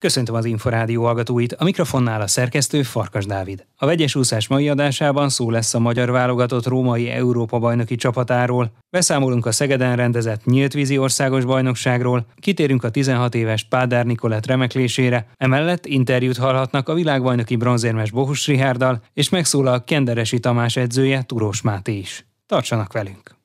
Köszöntöm az Inforádió hallgatóit, a mikrofonnál a szerkesztő Farkas Dávid. A vegyes úszás mai adásában szó lesz a magyar válogatott római Európa-bajnoki csapatáról, beszámolunk a Szegeden rendezett nyíltvízi országos bajnokságról, kitérünk a 16 éves Pádár Nikolett remeklésére, emellett interjút hallhatnak a világbajnoki bronzérmes Bohus Rihárdal, és megszólal Kenderesi Tamás edzője Turós Máté is. Tartsanak velünk!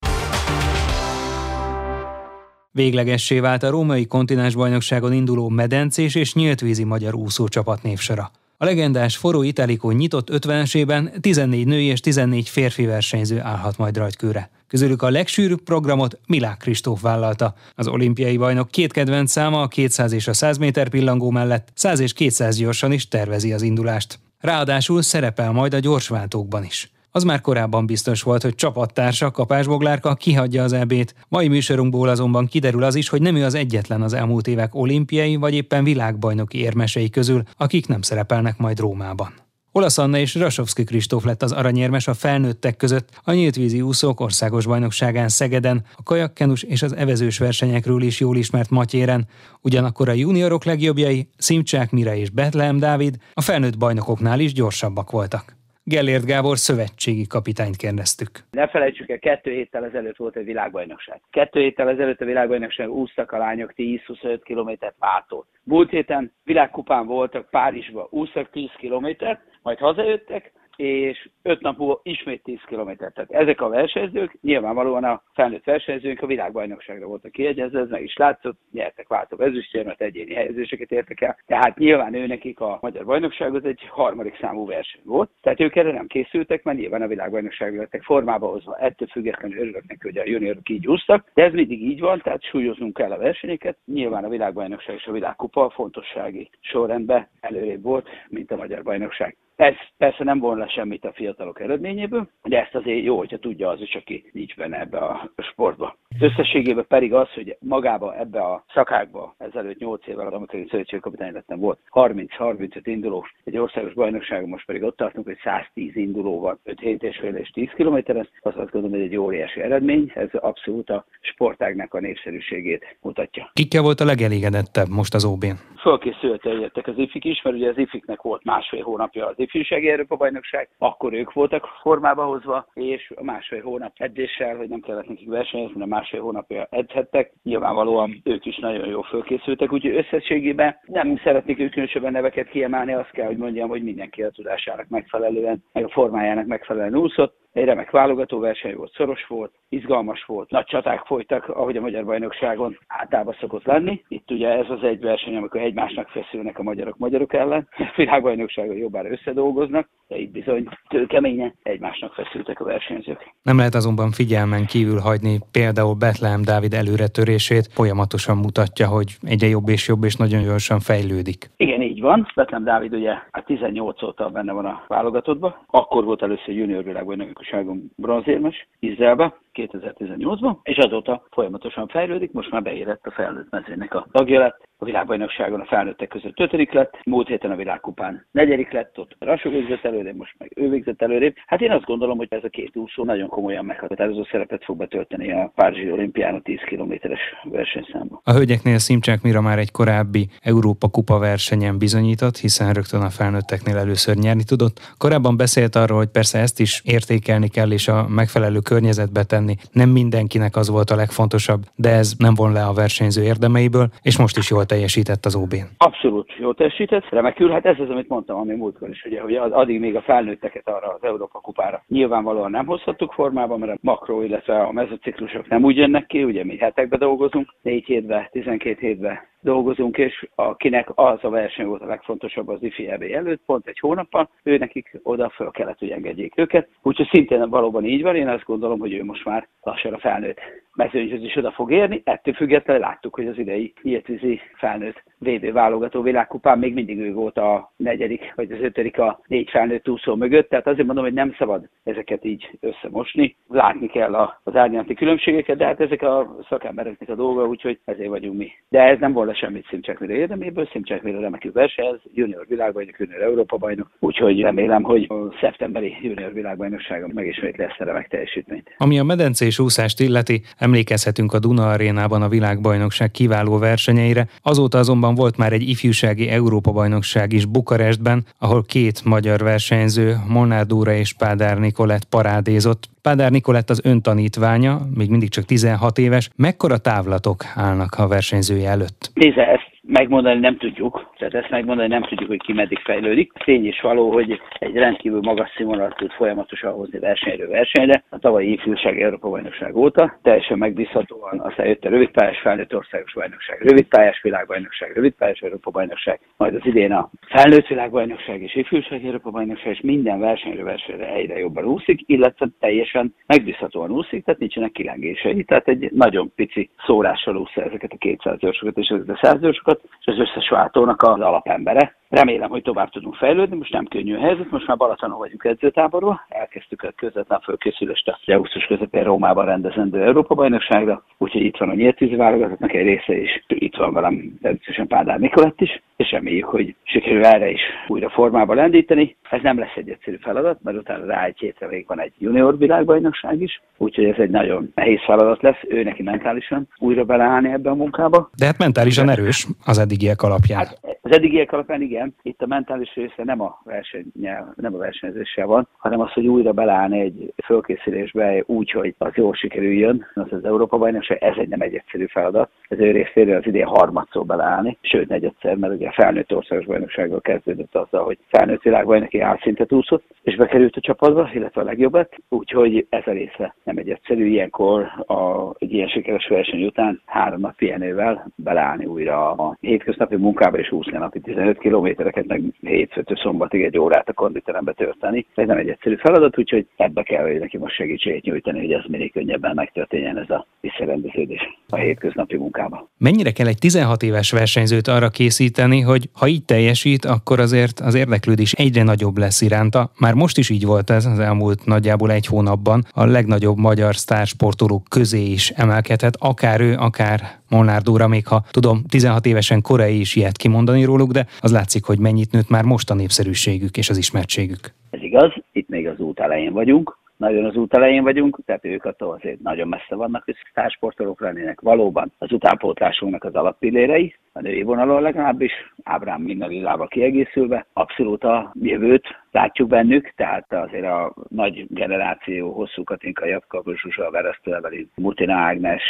Véglegessé vált a római kontinensbajnokságon induló medencés és nyíltvízi magyar úszócsapat névsora. A legendás Foró Italikó nyitott 50-esében 14 női és 14 férfi versenyző állhat majd rajtkőre. Közülük a legsűrűbb programot Milák Kristóf vállalta. Az olimpiai bajnok két kedvenc száma a 200 és a 100 méter pillangó mellett 100 és 200 gyorsan is tervezi az indulást. Ráadásul szerepel majd a gyorsváltókban is. Az már korábban biztos volt, hogy csapattársa Kapásboglárka kihagyja az ebét. Mai műsorunkból azonban kiderül az is, hogy nem ő az egyetlen az elmúlt évek olimpiai vagy éppen világbajnoki érmesei közül, akik nem szerepelnek majd Rómában. Olasz Anna és Rasovski Kristóf lett az aranyérmes a felnőttek között a nyíltvízi úszók országos bajnokságán Szegeden, a kajakkenus és az evezős versenyekről is jól ismert Matyéren, ugyanakkor a juniorok legjobbjai, Szimcsák Mire és Betlehem Dávid a felnőtt bajnokoknál is gyorsabbak voltak. Gellért Gábor szövetségi kapitányt kérdeztük. Ne felejtsük el, kettő héttel ezelőtt volt egy világbajnokság. Kettő héttel ezelőtt a világbajnokság úsztak a lányok 10-25 kilométert váltót. Múlt héten világkupán voltak Párizsba, úsztak 10 kilométert, majd hazajöttek, és öt nap múlva ismét 10 km. Tehát ezek a versenyzők, nyilvánvalóan a felnőtt versenyzők a világbajnokságra voltak kiegyezve, ez meg is látszott, nyertek váltók ezüstérmet, egyéni helyezéseket értek el, tehát nyilván ő nekik a magyar bajnokság az egy harmadik számú verseny volt, tehát ők erre nem készültek, mert nyilván a világbajnokságra lettek formába hozva, ettől függetlenül örülök neki, hogy a juniorok így úsztak, de ez mindig így van, tehát súlyoznunk kell a versenyeket, nyilván a világbajnokság és a világkupa fontossági sorrendben előrébb volt, mint a magyar bajnokság. Ez persze nem volna semmit a fiatalok eredményéből, de ezt azért jó, hogyha tudja az is, aki nincs benne ebbe a sportba. Összességében pedig az, hogy magába ebbe a szakákba ezelőtt 8 évvel, amikor én szövetségkapitány lettem volt, 30-35 indulós egy országos bajnokságon, most pedig ott tartunk, hogy 110 induló van, 5 7 és fél és 10 kilométeren, az azt gondolom, hogy egy óriási eredmény, ez abszolút a sportágnak a népszerűségét mutatja. Kikkel volt a legelégedettebb most az OB-n? Fölkészült eljöttek az ifik is, mert ugye az ifiknek volt másfél hónapja az ifjúsági Európa bajnokság, akkor ők voltak formába hozva, és a másfél hónap edzéssel, hogy nem kellett nekik versenyezni, de másfél hónapja edzhettek. Nyilvánvalóan ők is nagyon jól fölkészültek, úgyhogy összességében nem szeretnék ők különösebben neveket kiemelni, azt kell, hogy mondjam, hogy mindenki a tudásának megfelelően, meg a formájának megfelelően úszott egy remek válogatóverseny volt, szoros volt, izgalmas volt, nagy csaták folytak, ahogy a magyar bajnokságon általában szokott lenni. Itt ugye ez az egy verseny, amikor egymásnak feszülnek a magyarok magyarok ellen. A világbajnokságon jobbára összedolgoznak, de itt bizony keményen egymásnak feszültek a versenyzők. Nem lehet azonban figyelmen kívül hagyni például Betlehem Dávid előretörését, folyamatosan mutatja, hogy egyre jobb és jobb és nagyon gyorsan fejlődik. Igen, így van. Betlehem Dávid ugye a 18 óta benne van a válogatottban. Akkor volt először junior világbajnok bajnokságon bronzérmes Izraelbe 2018-ban, és azóta folyamatosan fejlődik, most már beérett a felnőtt mezőnek a tagja lett, a világbajnokságon a felnőttek között ötödik lett, múlt héten a világkupán negyedik lett, ott Rassó végzett előrébb, most meg ő végzett előrébb. Hát én azt gondolom, hogy ez a két úszó nagyon komolyan meghatározó szerepet fog betölteni a Párizsi olimpián a 10 kilométeres versenyszámban. A hölgyeknél Szimcsák Mira már egy korábbi Európa kupa versenyen bizonyított, hiszen rögtön a felnőtteknél először nyerni tudott. Korábban beszélt arról, hogy persze ezt is értékelni kell és a megfelelő környezetbe tenni. Nem mindenkinek az volt a legfontosabb, de ez nem von le a versenyző érdemeiből, és most is jól teljesített az OB-n. Abszolút jól teljesített, remekül. Hát ez az, amit mondtam, ami múltkor is, ugye, hogy addig még a felnőtteket arra az Európa kupára nyilvánvalóan nem hozhattuk formába, mert a makro, illetve a mezociklusok nem úgy jönnek ki, ugye mi hetekbe dolgozunk, 4 hétbe, 12 hétbe dolgozunk, és akinek az a verseny volt a legfontosabb az IFI EB előtt, pont egy hónappal, ő nekik oda föl kellett, hogy engedjék őket. Úgyhogy szintén valóban így van, én azt gondolom, hogy ő most már lassan a felnőtt mezőnyhöz is oda fog érni. Ettől függetlenül láttuk, hogy az idei nyíltvízi felnőtt VB válogató világkupán még mindig ő volt a negyedik vagy az ötödik a négy felnőtt úszó mögött, tehát azért mondom, hogy nem szabad ezeket így összemosni. Látni kell az árnyalati különbségeket, de hát ezek a szakembereknek a dolga, úgyhogy ezért vagyunk mi. De ez nem volna semmit Szimcsekmire érdeméből, Szimcsekmire remekül versenyez, junior világbajnok, junior Európa bajnok, úgyhogy remélem, hogy a szeptemberi junior világbajnokságon megismétli ezt a remek teljesítményt. Ami a medencés úszást illeti, Emlékezhetünk a Duna arénában a világbajnokság kiváló versenyeire, azóta azonban volt már egy ifjúsági Európa-bajnokság is Bukarestben, ahol két magyar versenyző, Molnár Dóra és Pádár Nikolett parádézott. Pádár Nikolett az öntanítványa, még mindig csak 16 éves. Mekkora távlatok állnak a versenyzője előtt? Nézze, ezt megmondani nem tudjuk, tehát ezt megmondani nem tudjuk, hogy ki meddig fejlődik. Tény is való, hogy egy rendkívül magas színvonalat tud folyamatosan hozni versenyről versenyre. A tavalyi ifjúság Európa bajnokság óta teljesen megbízhatóan, aztán jött a rövidpályás felnőtt országos bajnokság, rövidpályás világbajnokság, rövidpályás Európa bajnokság, majd az idén a felnőtt világbajnokság és ifjúság Európa bajnokság, és minden versenyről versenyre egyre jobban úszik, illetve teljesen megbízhatóan úszik, tehát nincsenek kilengései, tehát egy nagyon pici szórással úszta ezeket a 200 őrsokat és ezeket a 100 őrsokat, és az összes váltónak az alapembere. Remélem, hogy tovább tudunk fejlődni, most nem könnyű a helyzet, most már Balatonon vagyunk edzőtáborban, elkezdtük a közvetlen fölkészülést a augusztus közepén Rómában rendezendő Európa-bajnokságra, úgyhogy itt van a nyíltvízi válogatottnak egy része is, itt van velem természetesen Pádár Nikolett is, és reméljük, hogy sikerül erre is újra formába lendíteni. Ez nem lesz egy egyszerű feladat, mert utána rá egy hétre még van egy junior világbajnokság is, úgyhogy ez egy nagyon nehéz feladat lesz, ő neki mentálisan újra beleállni ebbe a munkába. De hát mentálisan erős az eddigiek alapján. Hát az eddigiek alapján igen, itt a mentális része nem a versennyel, nem a versenyzéssel van, hanem az, hogy újra beleállni egy fölkészülésbe úgy, hogy az jól sikerüljön, az az Európa bajnokság, ez egy nem egy egyszerű feladat. Ez ő részéről az idén harmadszor beleállni, sőt negyedszer, mert ugye a felnőtt országos bajnoksággal kezdődött azzal, hogy felnőtt világbajnoki álszintet úszott, és bekerült a csapatba, illetve a legjobbat, úgyhogy ez a része nem egy egyszerű. Ilyenkor a, egy ilyen sikeres verseny után három nap pihenővel beleállni újra a hétköznapi munkába és úszni napi 15 kilométereket, meg hétfőtől szombatig egy órát a konditerembe tölteni. Ez nem egy egyszerű feladat, úgyhogy ebbe kell, hogy neki most segítséget nyújtani, hogy ez minél könnyebben megtörténjen ez a visszarendeződés a hétköznapi munkába. Mennyire kell egy 16 éves versenyzőt arra készíteni, hogy ha így teljesít, akkor azért az érdeklődés egyre nagyobb lesz iránta. Már most is így volt ez az elmúlt nagyjából egy hónapban. A legnagyobb magyar sztársportolók közé is emelkedhet, akár ő, akár Molnár Dóra, még ha tudom, 16 évesen korai is ilyet kimondani róluk, de az látszik, hogy mennyit nőtt már most a népszerűségük és az ismertségük. Ez igaz, itt még az út elején vagyunk, nagyon az út elején vagyunk, tehát ők attól azért nagyon messze vannak, hogy sztársportolók lennének. Valóban az utánpótlásunknak az alappillérei, a női vonalon legalábbis, Ábrám minden lilával kiegészülve, abszolút a jövőt látjuk bennük, tehát azért a nagy generáció, hosszú Katinka Japka, Zsuzsa, Veresztő Evelin, Mutina Ágnes,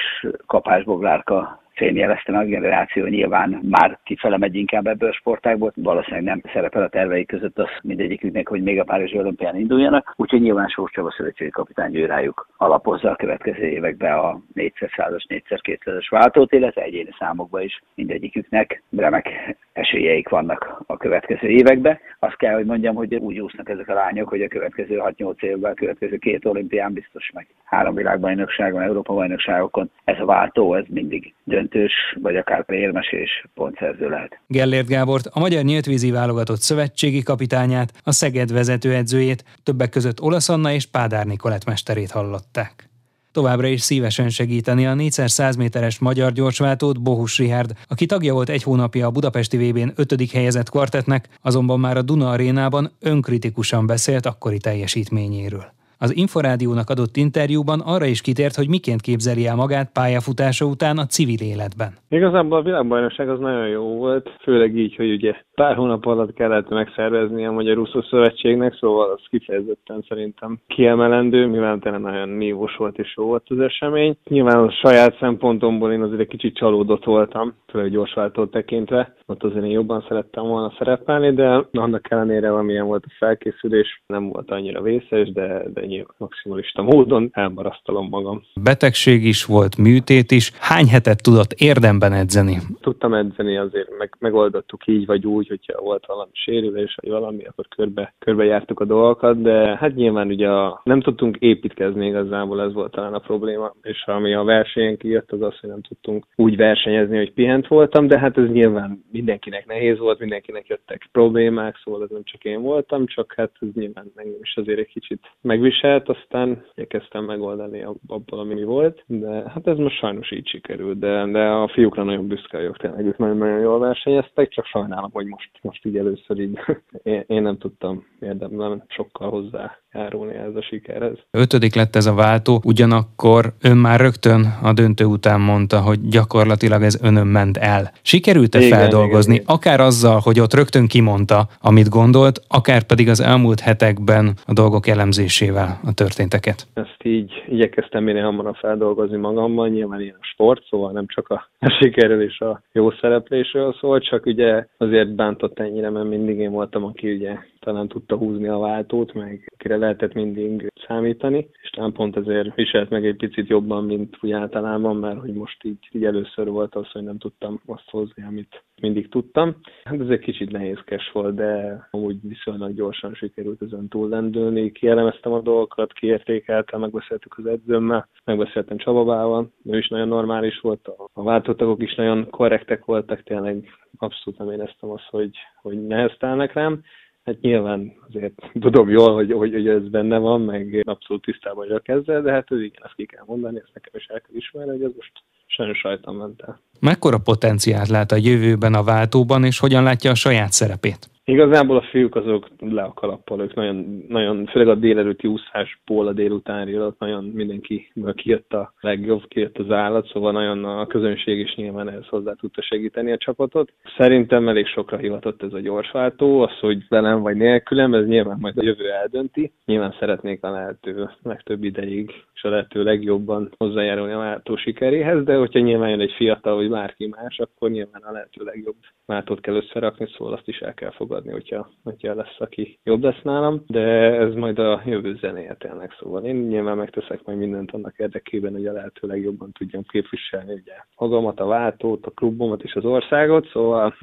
Kapás Boglárka, fényjelezte a generáció nyilván már kifele megy inkább ebből a sportágból, valószínűleg nem szerepel a terveik között az mindegyiküknek, hogy még a Párizsi olimpián induljanak, úgyhogy nyilván Sós Csaba szövetségi kapitány ő rájuk alapozza a következő években a 400-as, 400-200-as váltót, illetve egyéni számokban is mindegyiküknek remek esélyeik vannak a következő években. Azt kell, hogy mondjam, hogy úgy úsznak ezek a lányok, hogy a következő 6-8 évben, a következő két olimpián biztos meg három világbajnokságon, Európa bajnokságokon ez a váltó, ez mindig döntős, vagy akár érmes és pontszerző lehet. Gellért Gábort, a Magyar Nyíltvízi Válogatott szövetségi kapitányát, a Szeged vezetőedzőjét, többek között Olasz Anna és Pádár Nikolett mesterét hallották. Továbbra is szívesen segíteni a 4x100 méteres magyar gyorsváltót Bohus Rihárd, aki tagja volt egy hónapja a Budapesti VB-n ötödik helyezett kvartetnek, azonban már a Duna arénában önkritikusan beszélt akkori teljesítményéről. Az Inforádiónak adott interjúban arra is kitért, hogy miként képzeli el magát pályafutása után a civil életben. Igazából a világbajnokság az nagyon jó volt, főleg így, hogy ugye pár hónap alatt kellett megszervezni a Magyar Úszó Szövetségnek, szóval az kifejezetten szerintem kiemelendő, mivel tényleg nagyon nívós volt és jó volt az esemény. Nyilván a saját szempontomból én azért egy kicsit csalódott voltam, főleg gyorsváltót tekintve, ott azért én jobban szerettem volna szerepelni, de annak ellenére, amilyen volt a felkészülés, nem volt annyira vészes, de, de nyilván maximalista módon elmarasztalom magam. Betegség is volt, műtét is. Hány hetet tudott érdemben edzeni? Tudtam edzeni, azért meg, megoldottuk így vagy úgy, hogyha volt valami sérülés, vagy valami, akkor körbe, körbe jártuk a dolgokat, de hát nyilván ugye a, nem tudtunk építkezni igazából, ez volt talán a probléma, és ami a versenyen kijött, az az, hogy nem tudtunk úgy versenyezni, hogy pihent voltam, de hát ez nyilván mindenkinek nehéz volt, mindenkinek jöttek problémák, szóval ez nem csak én voltam, csak hát ez nyilván engem is azért egy kicsit megvisel megsért, aztán igyekeztem megoldani abból, ami volt, de hát ez most sajnos így sikerült, de, de a fiúkra nagyon büszke vagyok, tényleg ők nagyon-nagyon jól versenyeztek, csak sajnálom, hogy most, most így először így én, én nem tudtam érdemben sokkal hozzá járulni ez a sikerhez. Ötödik lett ez a váltó, ugyanakkor ön már rögtön a döntő után mondta, hogy gyakorlatilag ez önön ment el. Sikerült-e igen, feldolgozni, igen, igen. akár azzal, hogy ott rögtön kimondta, amit gondolt, akár pedig az elmúlt hetekben a dolgok elemzésével a történteket? Ezt így igyekeztem minél hamarabb feldolgozni magammal, nyilván ilyen a sport, szóval nem csak a sikerről és a jó szereplésről szól, csak ugye azért bántott ennyire, mert mindig én voltam, aki ugye talán tudta húzni a váltót, meg kire lehetett mindig számítani, és talán pont ezért viselt meg egy picit jobban, mint úgy általában, mert hogy most így, így először volt az, hogy nem tudtam azt hozni, amit mindig tudtam. Hát ez egy kicsit nehézkes volt, de amúgy viszonylag gyorsan sikerült ezen túllendülni. Kielemeztem a dolgokat, kiértékeltem, megbeszéltük az edzőmmel, megbeszéltem Csababával, ő is nagyon normális volt, a váltótagok is nagyon korrektek voltak, tényleg abszolút nem éreztem azt, hogy, hogy neheztelnek rám. Hát nyilván azért tudom jól, hogy, hogy, hogy ez benne van, meg abszolút tisztában vagyok ezzel, de hát ez igen, ezt ki kell mondani, ezt nekem is el kell ismerni, hogy ez most sajnos rajtam ment el. Mekkora potenciált lát a jövőben a váltóban, és hogyan látja a saját szerepét? Igazából a fiúk azok le a kalappal, ők nagyon, nagyon főleg a délelőtti úszásból a délutáni alatt nagyon mindenki kijött a legjobb, kijött az állat, szóval nagyon a közönség is nyilván ehhez hozzá tudta segíteni a csapatot. Szerintem elég sokra hivatott ez a gyorsváltó, az, hogy velem vagy nélkülem, ez nyilván majd a jövő eldönti. Nyilván szeretnék a lehető legtöbb ideig és a lehető legjobban hozzájárulni a váltó sikeréhez, de hogyha nyilván jön egy fiatal vagy bárki más, akkor nyilván a lehető legjobb váltót kell összerakni, szóval azt is el kell fogadni fogadni, hogyha, hogyha lesz, aki jobb lesz nálam, de ez majd a jövő zenéje tényleg, szóval én nyilván megteszek majd mindent annak érdekében, hogy a lehető legjobban tudjam képviselni ugye magamat, a váltót, a klubomat és az országot, szóval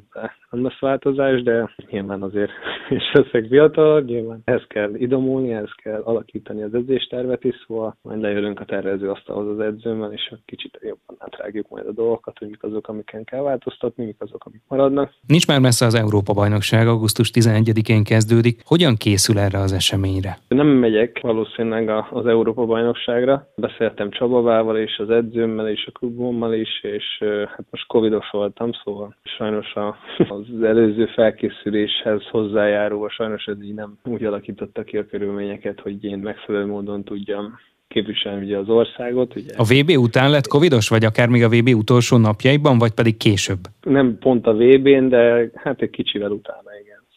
nem lesz változás, de nyilván azért és leszek fiatal, nyilván ehhez kell idomulni, ehhez kell alakítani az edzéstervet is, szóval majd lejövünk a tervező asztalhoz az edzőmmel, és kicsit jobban átrágjuk majd a dolgokat, hogy mik azok, amiken kell változtatni, mik azok, amik maradnak. Nincs már messze az Európa-bajnokság, augusztus 11-én kezdődik. Hogyan készül erre az eseményre? Nem megyek valószínűleg az Európa-bajnokságra. Beszéltem Csabavával és az edzőmmel és a klubommal is, és hát most covidos voltam, szóval sajnos a, az előző felkészüléshez hozzájárulva sajnos ez így nem úgy alakította ki a körülményeket, hogy én megfelelő módon tudjam képviselni ugye az országot. Ugye. A VB után lett covidos, vagy akár még a VB utolsó napjaiban, vagy pedig később? Nem pont a VB-n, de hát egy kicsivel utána.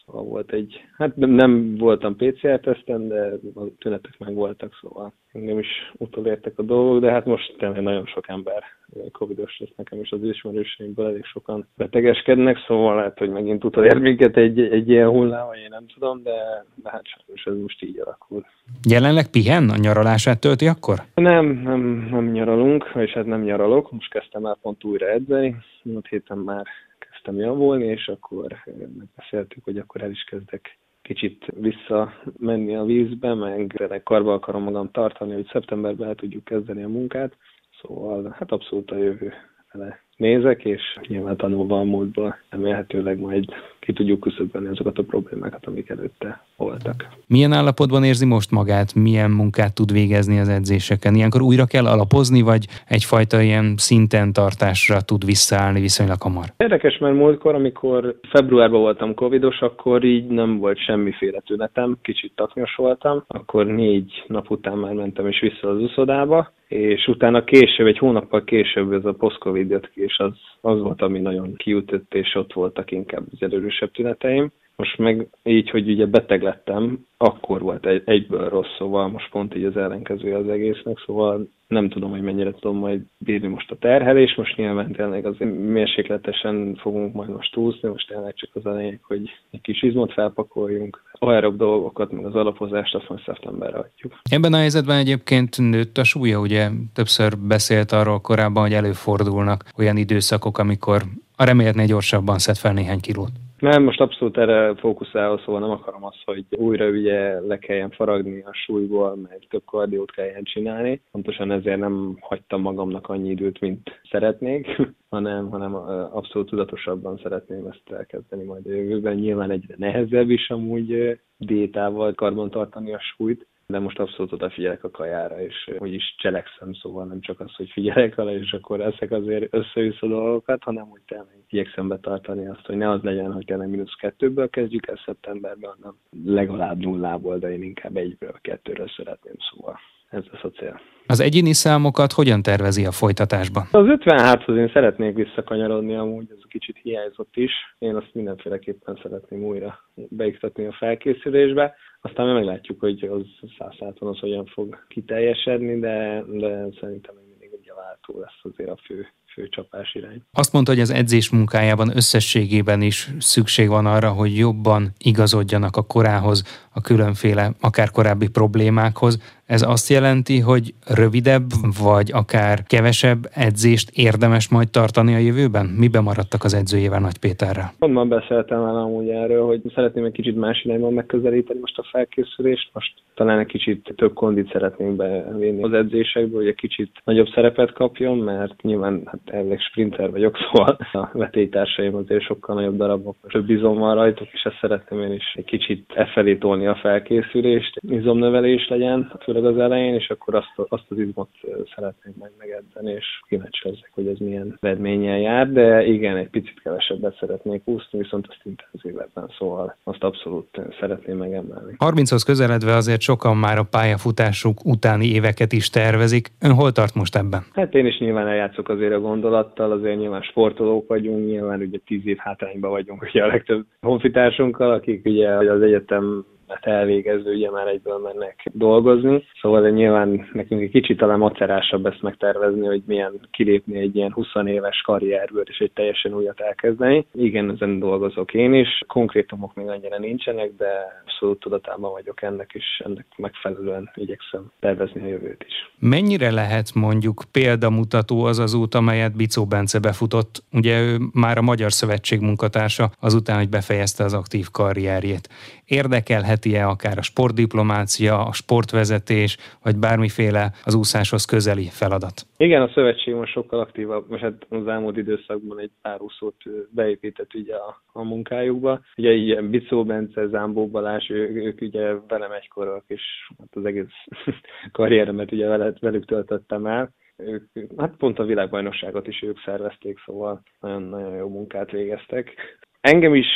Szóval volt egy, hát nem voltam PCR-teszten, de a tünetek meg voltak, szóval engem is utolértek a dolgok, de hát most tényleg nagyon sok ember covidos lesz nekem is az ismerőseimből, elég sokan betegeskednek, szóval lehet, hogy megint utolér minket egy, egy ilyen hullám, vagy én nem tudom, de, de hát sajnos ez most így alakul. Jelenleg pihen? A nyaralását tölti akkor? Nem, nem, nem nyaralunk, és hát nem nyaralok, most kezdtem el pont újra edzeni, múlt héten már kezdtem javulni, és akkor megbeszéltük, hogy akkor el is kezdek kicsit visszamenni a vízbe, meg karba akarom magam tartani, hogy szeptemberben el tudjuk kezdeni a munkát. Szóval hát abszolút a jövő nézek, és nyilván tanulva a múltból remélhetőleg majd ki tudjuk küszöbölni azokat a problémákat, amik előtte voltak. Milyen állapotban érzi most magát, milyen munkát tud végezni az edzéseken? Ilyenkor újra kell alapozni, vagy egyfajta ilyen szinten tartásra tud visszaállni viszonylag hamar? Érdekes, mert múltkor, amikor februárban voltam covidos, akkor így nem volt semmiféle tünetem, kicsit taknyos voltam, akkor négy nap után már mentem is vissza az uszodába, és utána később, egy hónappal később ez a post-covid jött ki, és az, az volt, ami nagyon kiütött, és ott voltak inkább az erősebb tüneteim. Most meg így, hogy ugye beteg lettem, akkor volt egy, egyből rossz, szóval most pont így az ellenkező az egésznek, szóval nem tudom, hogy mennyire tudom majd bírni most a terhelés, most nyilván tényleg az mérsékletesen fogunk majd most úszni, most tényleg csak az a lényeg, hogy egy kis izmot felpakoljunk, aerob dolgokat, meg az alapozást azt majd szeptemberre adjuk. Ebben a helyzetben egyébként nőtt a súlya, ugye többször beszélt arról korábban, hogy előfordulnak olyan időszakok, amikor a remélhetné gyorsabban szed fel néhány kilót. Nem, most abszolút erre fókuszálva, szóval nem akarom azt, hogy újra ugye le kelljen faragni a súlyból, meg több kardiót kelljen csinálni. Pontosan ezért nem hagytam magamnak annyi időt, mint szeretnék, hanem, hanem abszolút tudatosabban szeretném ezt elkezdeni majd a jövőben. Nyilván egyre nehezebb is amúgy diétával karban tartani a súlyt, de most abszolút odafigyelek a kajára, és hogy is cselekszem, szóval nem csak az, hogy figyelek vele, és akkor eszek azért össze dolgokat, hanem hogy tényleg igyekszem betartani azt, hogy ne az legyen, hogy tényleg mínusz kettőből kezdjük el szeptemberben, hanem legalább nullából, de én inkább egyből, kettőről szeretném, szóval ez lesz a cél. Az egyéni számokat hogyan tervezi a folytatásban? Az 56-hoz én szeretnék visszakanyarodni, amúgy ez kicsit hiányzott is. Én azt mindenféleképpen szeretném újra beiktatni a felkészülésbe. Aztán meglátjuk, hogy az 100 az hogyan fog kiteljesedni, de, de szerintem még mindig egy váltó lesz azért a fő fő csapás irány. Azt mondta, hogy az edzés munkájában összességében is szükség van arra, hogy jobban igazodjanak a korához, a különféle, akár korábbi problémákhoz. Ez azt jelenti, hogy rövidebb, vagy akár kevesebb edzést érdemes majd tartani a jövőben? Miben maradtak az edzőjével Nagy Péterrel? Onnan beszéltem vele amúgy erről, hogy szeretném egy kicsit más irányban megközelíteni most a felkészülést. Most talán egy kicsit több kondit szeretnénk bevinni az edzésekbe, hogy egy kicsit nagyobb szerepet kapjon, mert nyilván hát elvileg sprinter vagyok, szóval a vetélytársaim azért sokkal nagyobb darabok, több bizom van rajtuk, és ezt szeretném én is egy kicsit e felé tolni a felkészülést, izomnövelés legyen, főleg az elején, és akkor azt, azt az izmot szeretnénk meg megedzeni, és kíváncsi leszek, hogy ez milyen eredménnyel jár, de igen, egy picit kevesebbet szeretnék úszni, viszont azt intenzívebben, szóval azt abszolút szeretném megemelni. 30-hoz közeledve azért sokan már a pályafutásuk utáni éveket is tervezik. Ön hol tart most ebben? Hát én is nyilván eljátszok azért a gondolattal, azért nyilván sportolók vagyunk, nyilván ugye tíz év hátrányban vagyunk ugye a legtöbb honfitársunkkal, akik ugye az egyetem mert elvégező ugye már egyből mennek dolgozni. Szóval nyilván nekünk egy kicsit talán macerásabb ezt megtervezni, hogy milyen kilépni egy ilyen 20 éves karrierből és egy teljesen újat elkezdeni. Igen, ezen dolgozok én is. Konkrétumok még annyira nincsenek, de abszolút tudatában vagyok ennek, és ennek megfelelően igyekszem tervezni a jövőt is. Mennyire lehet mondjuk példamutató az az út, amelyet Bicó Bence befutott? Ugye ő már a Magyar Szövetség munkatársa azután, hogy befejezte az aktív karrierjét. Érdekelheti-e akár a sportdiplomácia, a sportvezetés, vagy bármiféle az úszáshoz közeli feladat? Igen, a szövetség most sokkal aktívabb, most hát az elmúlt időszakban egy pár úszót beépített ugye a, a munkájukba. Ugye így Bicó Bence, Zámbó Balázs, ő, ők ugye velem egykorok, és hát az egész karrieremet ugye veled, velük töltöttem el. Ők, hát pont a világbajnokságot is ők szervezték, szóval nagyon, nagyon jó munkát végeztek. Engem is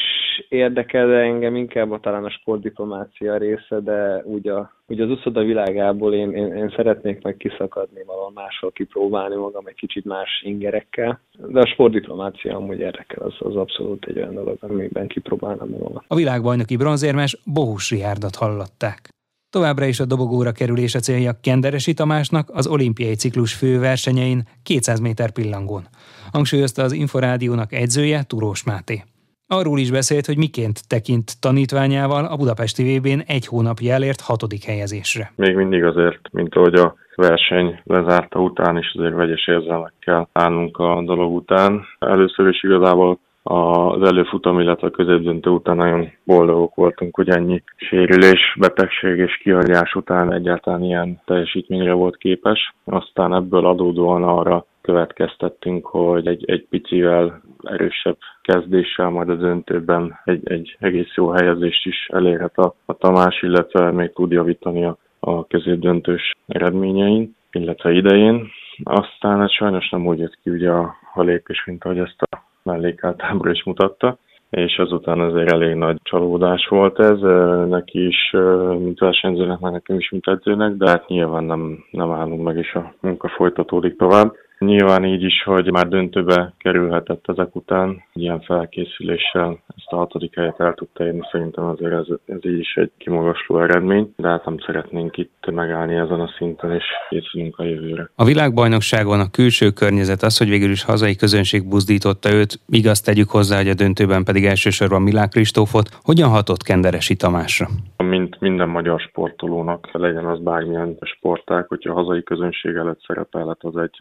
érdekel, de engem inkább a, talán a sportdiplomácia része, de úgy, a, úgy az uszoda világából én, én, én szeretnék meg kiszakadni valahol máshol kipróbálni magam egy kicsit más ingerekkel. De a sportdiplomácia amúgy érdekel, az, az abszolút egy olyan dolog, amiben kipróbálnám magam. A világbajnoki bronzérmes Bohus Riárdat hallották. Továbbra is a dobogóra kerülése célja Kenderesi Tamásnak az olimpiai ciklus főversenyein 200 méter pillangón. Hangsúlyozta az Inforádiónak edzője Turós Máté. Arról is beszélt, hogy miként tekint tanítványával a Budapesti VB-n egy hónapja elért hatodik helyezésre. Még mindig azért, mint ahogy a verseny lezárta után is azért vegyes érzelmekkel állunk a dolog után. Először is igazából az előfutam, illetve a középdöntő után nagyon boldogok voltunk, hogy ennyi sérülés, betegség és kihagyás után egyáltalán ilyen teljesítményre volt képes. Aztán ebből adódóan arra következtettünk, hogy egy, egy picivel erősebb kezdéssel majd a döntőben egy, egy egész jó helyezést is elérhet a, a Tamás, illetve még tud javítani a, a középdöntős eredményein, illetve idején. Aztán ez sajnos nem úgy jött ki ugye a, a lépés, mint ahogy ezt a mellékátábra is mutatta és azután azért elég nagy csalódás volt ez, neki is, mint versenyzőnek, meg nekem is, mint edzőnek, de hát nyilván nem, nem állunk meg, és a munka folytatódik tovább. Nyilván így is, hogy már döntőbe kerülhetett ezek után, ilyen felkészüléssel ezt a hatodik helyet el tudta érni, szerintem azért ez, ez így is egy kimagasló eredmény, de hát nem szeretnénk itt megállni ezen a szinten, és készülünk a jövőre. A világbajnokságon a külső környezet az, hogy végül is hazai közönség buzdította őt, igaz tegyük hozzá, hogy a döntőben pedig elsősorban Milák Kristófot, hogyan hatott Kenderesi Tamásra? Mint minden magyar sportolónak, legyen az bármilyen sporták, hogyha a hazai közönség előtt szerepelhet, az egy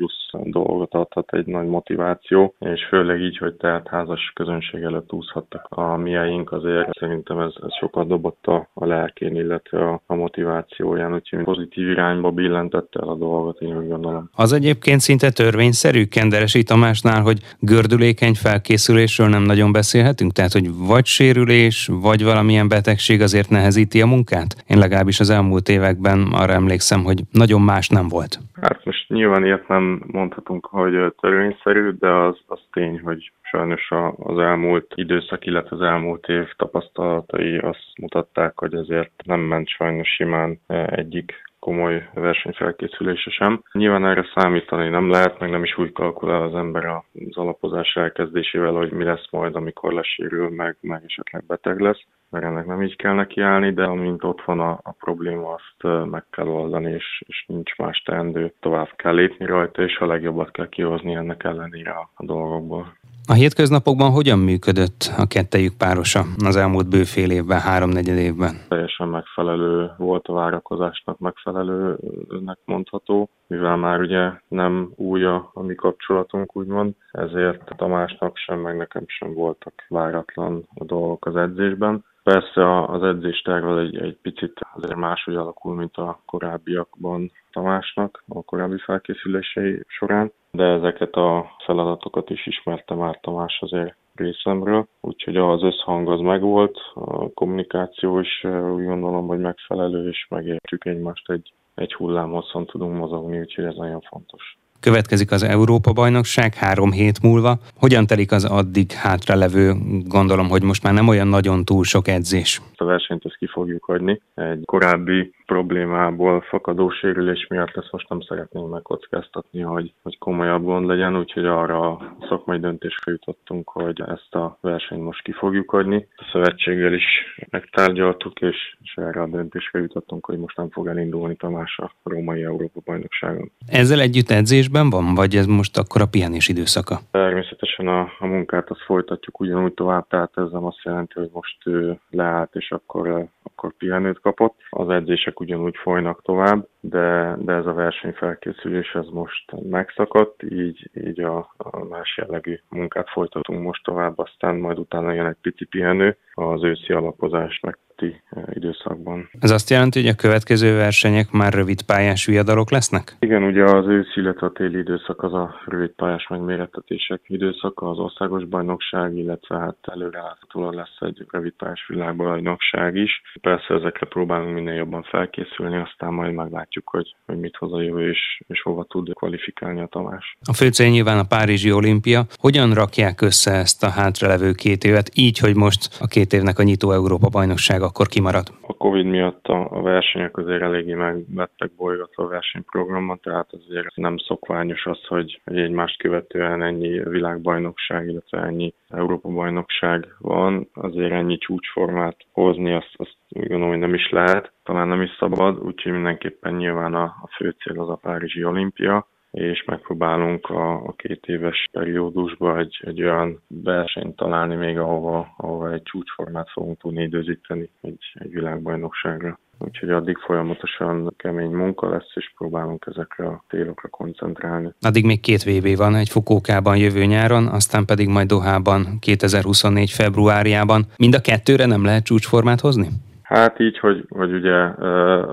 plusz dolgot adhat, egy nagy motiváció, és főleg így, hogy tehát házas közönség előtt úszhattak a miaink, azért szerintem ez, ez sokat dobott a, a lelkén, illetve a, a motivációján, úgyhogy pozitív irányba billentette el a dolgot, én úgy gondolom. Az egyébként szinte törvényszerű Kenderesi Tamásnál, hogy gördülékeny felkészülésről nem nagyon beszélhetünk, tehát hogy vagy sérülés, vagy valamilyen betegség azért nehez nehezíti a munkát? Én legalábbis az elmúlt években arra emlékszem, hogy nagyon más nem volt. Hát most nyilván ilyet nem mondhatunk, hogy törvényszerű, de az, az tény, hogy sajnos az elmúlt időszak, illetve az elmúlt év tapasztalatai azt mutatták, hogy ezért nem ment sajnos simán egyik komoly versenyfelkészülése sem. Nyilván erre számítani nem lehet, meg nem is úgy kalkulál az ember az alapozás elkezdésével, hogy mi lesz majd, amikor lesérül, meg, meg esetleg beteg lesz mert ennek nem így kell nekiállni, de amint ott van a, a probléma, azt meg kell oldani, és, és nincs más teendő. Tovább kell lépni rajta, és a legjobbat kell kihozni ennek ellenére a, a dolgokból. A hétköznapokban hogyan működött a kettejük párosa az elmúlt bőfél évben, háromnegyed évben? Teljesen megfelelő volt a várakozásnak, megfelelőnek mondható, mivel már ugye nem új a, a mi kapcsolatunk, úgymond, ezért Tamásnak sem, meg nekem sem voltak váratlan a dolgok az edzésben. Persze az edzésterv az egy, egy picit azért máshogy alakul, mint a korábbiakban Tamásnak, a korábbi felkészülései során, de ezeket a feladatokat is ismerte már Tamás azért részemről, úgyhogy az összhang az megvolt, a kommunikáció is úgy gondolom, hogy megfelelő, és megértjük egymást egy, egy hullámhosszon tudunk mozogni, úgyhogy ez nagyon fontos. Következik az Európa-bajnokság három hét múlva. Hogyan telik az addig hátralevő, gondolom, hogy most már nem olyan nagyon túl sok edzés? A versenyt ezt ki fogjuk hagyni. Egy korábbi problémából fakadó sérülés miatt ezt most nem szeretnénk megkockáztatni, hogy, hogy komolyabb gond legyen, úgyhogy arra a szakmai döntésre jutottunk, hogy ezt a versenyt most ki fogjuk hagyni. A szövetséggel is megtárgyaltuk, és, és erre a döntésre jutottunk, hogy most nem fog elindulni Tamás a római Európa-bajnokságon. Ezzel együtt edzésben van, vagy ez most akkor a pihenés időszaka? Természetesen a, a munkát azt folytatjuk ugyanúgy tovább, tehát ez nem azt jelenti, hogy most leállt, és akkor akkor pihenőt kapott. Az edzések ugyanúgy folynak tovább, de, de ez a versenyfelkészülés ez most megszakadt, így, így a, a más jellegű munkát folytatunk most tovább, aztán majd utána jön egy pici pihenő az őszi alapozás meg előtti időszakban. Ez azt jelenti, hogy a következő versenyek már rövid pályás viadalok lesznek? Igen, ugye az ősz, illetve a téli időszak az a rövid pályás megmérettetések időszaka, az országos bajnokság, illetve hát előreláthatóan lesz egy rövid pályás világbajnokság is. Persze ezekre próbálunk minél jobban felkészülni, aztán majd meglátjuk, hogy, hogy mit hoz a jövő és, és hova tud kvalifikálni a Tamás. A fő cél nyilván a Párizsi olimpia. Hogyan rakják össze ezt a hátralevő két évet, így, hogy most a két évnek a nyitó Európa bajnoksága akkor kimarad? A Covid miatt a versenyek azért eléggé megvettek bolygatva a versenyprogramban, tehát azért nem szokványos az, hogy egymást követően ennyi világbajnokság, illetve ennyi Európa-bajnokság van, azért ennyi csúcsformát hozni, azt, azt úgy gondolom, hogy nem is lehet, talán nem is szabad, úgyhogy mindenképpen nyilván a, a fő cél az a Párizsi olimpia, és megpróbálunk a, a két éves periódusban egy, egy olyan versenyt találni még, ahova, ahova egy csúcsformát fogunk tudni időzíteni egy, egy világbajnokságra. Úgyhogy addig folyamatosan kemény munka lesz, és próbálunk ezekre a célokra koncentrálni. Addig még két VB van, egy Fukókában jövő nyáron, aztán pedig majd Dohában 2024 februárjában. Mind a kettőre nem lehet csúcsformát hozni? Hát így, hogy, hogy ugye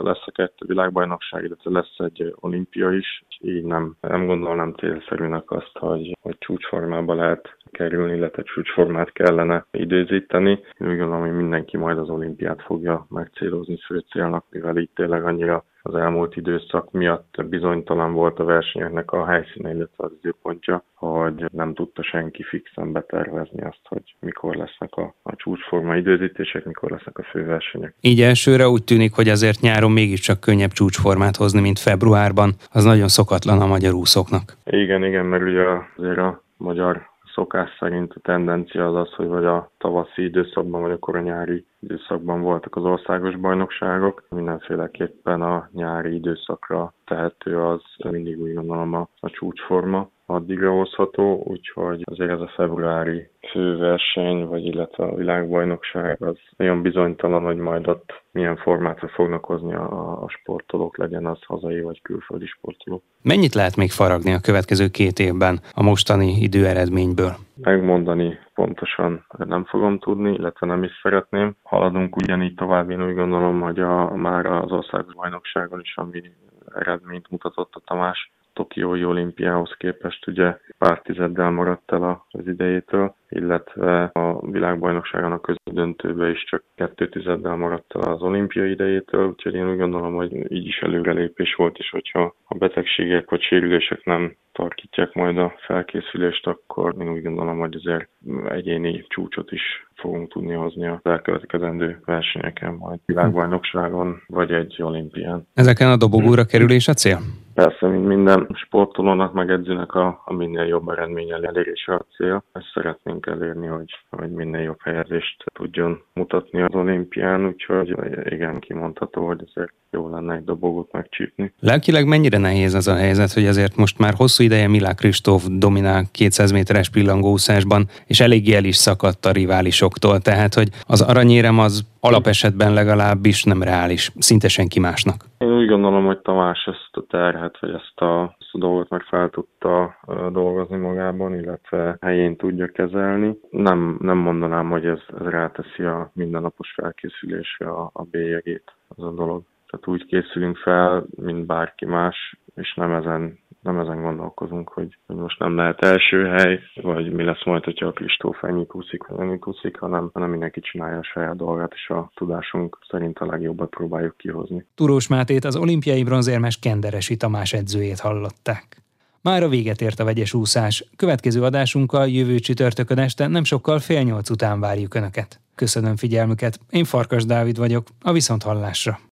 lesz a kettő világbajnokság, illetve lesz egy olimpia is, így nem, nem gondolnám célszerűnek azt, hogy, hogy csúcsformába lehet kerülni, illetve csúcsformát kellene időzíteni. Úgy gondolom, hogy mindenki majd az olimpiát fogja megcélozni fő célnak, mivel így tényleg annyira az elmúlt időszak miatt bizonytalan volt a versenyeknek a helyszíne, illetve az időpontja, hogy nem tudta senki fixen betervezni azt, hogy mikor lesznek a, a csúcsforma időzítések, mikor lesznek a főversenyek. Így elsőre úgy tűnik, hogy azért nyáron mégiscsak könnyebb csúcsformát hozni, mint februárban. Az nagyon szokatlan a magyar úszóknak. Igen, igen, mert ugye azért a magyar szokás szerint a tendencia az az, hogy vagy a tavaszi időszakban, vagy akkor a nyári időszakban voltak az országos bajnokságok. Mindenféleképpen a nyári időszakra tehető az mindig úgy gondolom a, a csúcsforma addigra hozható, úgyhogy azért ez a februári főverseny, vagy illetve a világbajnokság az nagyon bizonytalan, hogy majd ott milyen formátra fognak hozni a, a sportolók, legyen az hazai vagy külföldi sportolók. Mennyit lehet még faragni a következő két évben a mostani időeredményből? Megmondani pontosan nem fogom tudni, illetve nem is szeretném. Haladunk ugyanígy tovább, én úgy gondolom, hogy a, már az országos bajnokságon is, ami eredményt mutatott a Tamás, Tokiói olimpiához képest ugye pár tizeddel maradt el az idejétől, illetve a világbajnokságon a közödöntőbe is csak kettő tizeddel maradt az olimpiai idejétől, úgyhogy én úgy gondolom, hogy így is előrelépés volt, és hogyha a betegségek vagy sérülések nem tarkítják majd a felkészülést, akkor én úgy gondolom, hogy azért egyéni csúcsot is fogunk tudni hozni a elkövetkezendő versenyeken, majd világbajnokságon, vagy egy olimpián. Ezeken a dobogóra kerülés a cél? Persze, mint minden sportolónak, meg edzőnek a, a minél jobb eredmény elérése a cél. Ezt szeretnénk elérni, hogy, hogy minél jobb helyezést tudjon mutatni az olimpián, úgyhogy igen, kimondható, hogy ezért jó lenne egy dobogót megcsípni. Lelkileg mennyire nehéz az a helyzet, hogy azért most már hosszú ideje Milák Kristóf dominál 200 méteres pillangószásban, és eléggé el is szakadt a riválisoktól, tehát hogy az aranyérem az alapesetben legalábbis nem reális, szinte senki másnak. Úgy gondolom, hogy Tamás ezt a terhet, vagy ezt a, ezt a dolgot meg fel tudta dolgozni magában, illetve helyén tudja kezelni. Nem, nem mondanám, hogy ez, ez ráteszi a mindennapos felkészülésre a, a bélyegét, az a dolog. Tehát úgy készülünk fel, mint bárki más, és nem ezen, nem ezen gondolkozunk, hogy, hogy most nem lehet első hely, vagy mi lesz majd, hogyha a Kristóf ennyit úszik, vagy ennyit úszik, hanem, hanem mindenki csinálja a saját dolgát, és a tudásunk szerint a legjobbat próbáljuk kihozni. Turós Mátét az olimpiai bronzérmes Kenderesi Tamás edzőjét hallották. Már a véget ért a vegyes úszás. Következő adásunkkal jövő csütörtökön este nem sokkal fél nyolc után várjuk Önöket. Köszönöm figyelmüket, én Farkas Dávid vagyok, a Viszonthallásra.